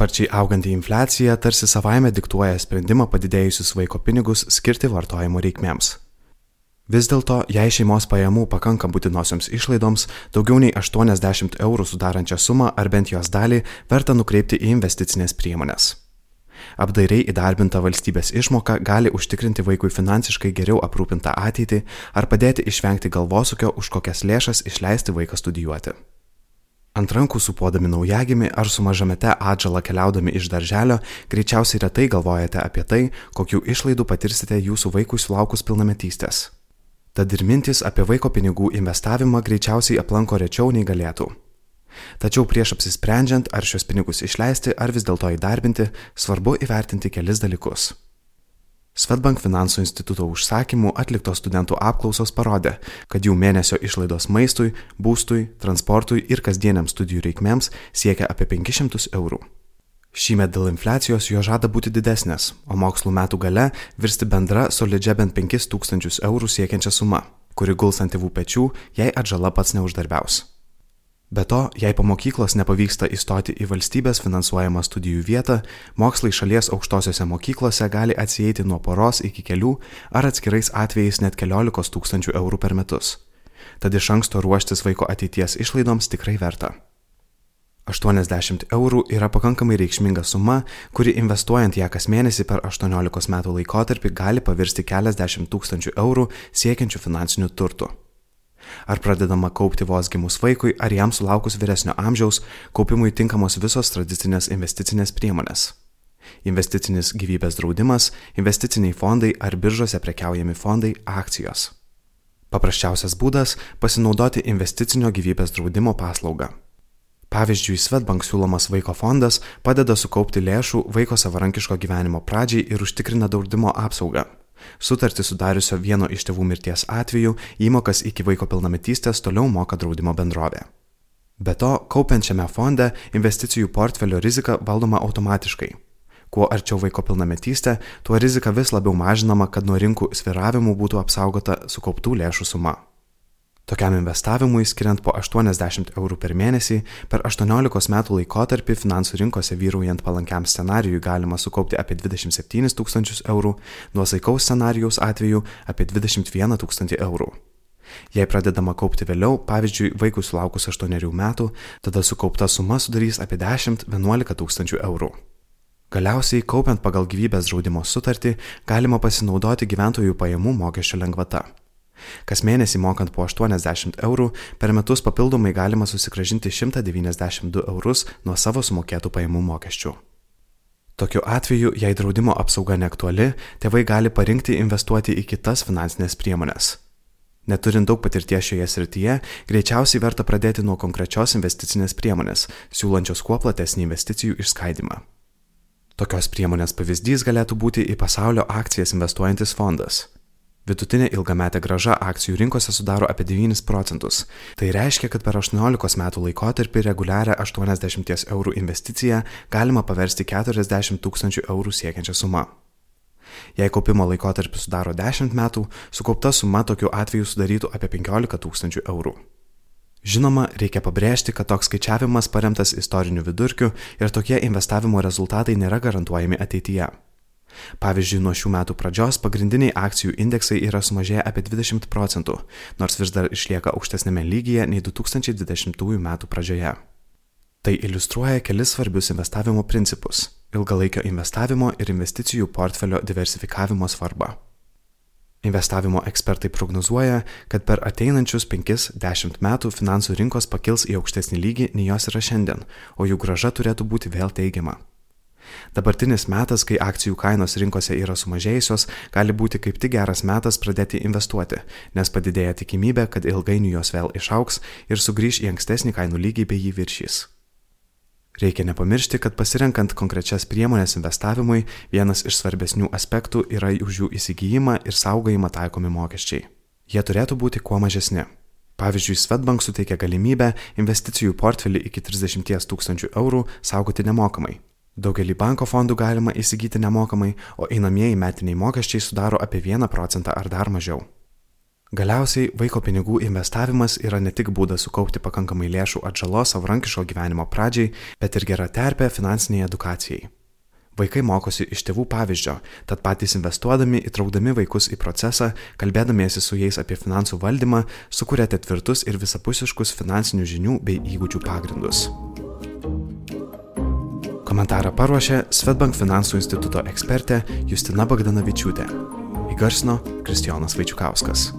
sparčiai auganti infliacija tarsi savaime diktuoja sprendimą padidėjusius vaiko pinigus skirti vartojimo reikmėms. Vis dėlto, jei šeimos pajamų pakanka būtinosioms išlaidoms, daugiau nei 80 eurų sudarančią sumą ar bent jos dalį verta nukreipti į investicinės priemonės. Apdairiai įdarbinta valstybės išmoka gali užtikrinti vaikui finansiškai geriau aprūpintą ateitį ar padėti išvengti galvosūkio, už kokias lėšas išleisti vaiką studijuoti. Ant rankų supuodami naujagimi ar su mažamete atžalą keliaudami iš darželio, greičiausiai retai galvojate apie tai, kokių išlaidų patirsite jūsų vaikui sulaukus pilnametystės. Tad ir mintis apie vaiko pinigų investavimą greičiausiai aplanko rečiau nei galėtų. Tačiau prieš apsisprendžiant, ar šios pinigus išleisti, ar vis dėlto įdarbinti, svarbu įvertinti kelis dalykus. Svetbank finansų instituto užsakymų atliktos studentų apklausos parodė, kad jų mėnesio išlaidos maistui, būstui, transportui ir kasdieniams studijų reikmėms siekia apie 500 eurų. Šįmet dėl infliacijos jo žada būti didesnės, o mokslo metų gale virsti bendra solidžia bent 5000 eurų siekiančia suma, kuri guls ant tėvų pečių, jei atžala pats neuždarbiaus. Be to, jei po mokyklos nepavyksta įstoti į valstybės finansuojamą studijų vietą, mokslai šalies aukštosiose mokyklose gali atsijėti nuo poros iki kelių ar atskirais atvejais net keliolikos tūkstančių eurų per metus. Tad iš anksto ruoštis vaiko ateities išlaidoms tikrai verta. 80 eurų yra pakankamai reikšminga suma, kuri investuojant ją kas mėnesį per 18 metų laikotarpį gali pavirsti keliasdešimt tūkstančių eurų siekiančių finansinių turtų. Ar pradedama kaupti vos gimus vaikui, ar jam sulaukus vyresnio amžiaus, kaupimui tinkamos visos tradicinės investicinės priemonės. Investicinis gyvybės draudimas, investiciniai fondai ar biržose prekiaujami fondai - akcijos. Paprasčiausias būdas - pasinaudoti investicinio gyvybės draudimo paslaugą. Pavyzdžiui, Svetbank siūlomas vaiko fondas padeda sukaupti lėšų vaiko savarankiško gyvenimo pradžiai ir užtikrina draudimo apsaugą. Sutartį sudariusio vieno iš tėvų mirties atveju įmokas iki vaiko pilnametystės toliau moka draudimo bendrovė. Be to, kaupiančiame fonde investicijų portfelio rizika valdoma automatiškai. Kuo arčiau vaiko pilnametystė, tuo rizika vis labiau mažinama, kad nuo rinkų sviravimų būtų apsaugota sukauptų lėšų suma. Tokiam investavimui, skiriant po 80 eurų per mėnesį, per 18 metų laikotarpį finansų rinkose vyraujant palankiam scenarijui galima sukaupti apie 27 tūkstančius eurų, nuosaikaus scenarijaus atveju apie 21 tūkstantį eurų. Jei pradedama kaupti vėliau, pavyzdžiui, vaikui sulaukus 8 metų, tada sukaupta suma sudarys apie 10-11 tūkstančių eurų. Galiausiai, kaupiant pagal gyvybės draudimo sutartį, galima pasinaudoti gyventojų pajamų mokesčio lengvata. Kas mėnesį mokant po 80 eurų, per metus papildomai galima susigražinti 192 eurus nuo savo sumokėtų pajamų mokesčių. Tokiu atveju, jei draudimo apsauga neaktuali, tėvai gali parinkti investuoti į kitas finansinės priemonės. Neturint daug patirties šioje srityje, greičiausiai verta pradėti nuo konkrečios investicinės priemonės, siūlančios kuo platesnį investicijų išskaidimą. Tokios priemonės pavyzdys galėtų būti į pasaulio akcijas investuojantis fondas. Vidutinė ilgametė graža akcijų rinkose sudaro apie 9 procentus. Tai reiškia, kad per 18 metų laikotarpį reguliarią 80 eurų investiciją galima paversti 40 tūkstančių eurų siekiančią sumą. Jei kaupimo laikotarpis sudaro 10 metų, sukaupta suma tokiu atveju sudarytų apie 15 tūkstančių eurų. Žinoma, reikia pabrėžti, kad toks skaičiavimas paremtas istoriniu vidurkiu ir tokie investavimo rezultatai nėra garantuojami ateityje. Pavyzdžiui, nuo šių metų pradžios pagrindiniai akcijų indeksai yra sumažėję apie 20 procentų, nors vis dar išlieka aukštesnėme lygyje nei 2020 metų pradžioje. Tai iliustruoja kelis svarbius investavimo principus - ilgalaikio investavimo ir investicijų portfelio diversifikavimo svarbą. Investavimo ekspertai prognozuoja, kad per ateinančius 5-10 metų finansų rinkos pakils į aukštesnį lygį nei jos yra šiandien, o jų graža turėtų būti vėl teigiama. Dabartinis metas, kai akcijų kainos rinkose yra sumažėjusios, gali būti kaip tik geras metas pradėti investuoti, nes padidėja tikimybė, kad ilgainiui jos vėl išauks ir sugrįž į ankstesnį kainų lygį bei jį viršys. Reikia nepamiršti, kad pasirenkant konkrečias priemonės investavimui, vienas iš svarbesnių aspektų yra už jų įsigijimą ir saugojimą taikomi mokesčiai. Jie turėtų būti kuo mažesni. Pavyzdžiui, Svetbank suteikia galimybę investicijų portfelį iki 30 tūkstančių eurų saugoti nemokamai, Daugelį banko fondų galima įsigyti nemokamai, o einamieji metiniai mokesčiai sudaro apie 1 procentą ar dar mažiau. Galiausiai vaiko pinigų investavimas yra ne tik būdas sukaupti pakankamai lėšų atžalos savarankiško gyvenimo pradžiai, bet ir gera terpė finansiniai edukacijai. Vaikai mokosi iš tėvų pavyzdžio, tad patys investuodami, įtraukdami vaikus į procesą, kalbėdamiesi su jais apie finansų valdymą, sukūrėte tvirtus ir visapusiškus finansinių žinių bei įgūdžių pagrindus. Komentarą paruošė Svetbank finansų instituto ekspertė Justina Bagdanavičiūtė. Įgarsino Kristijonas Vaičiukauskas.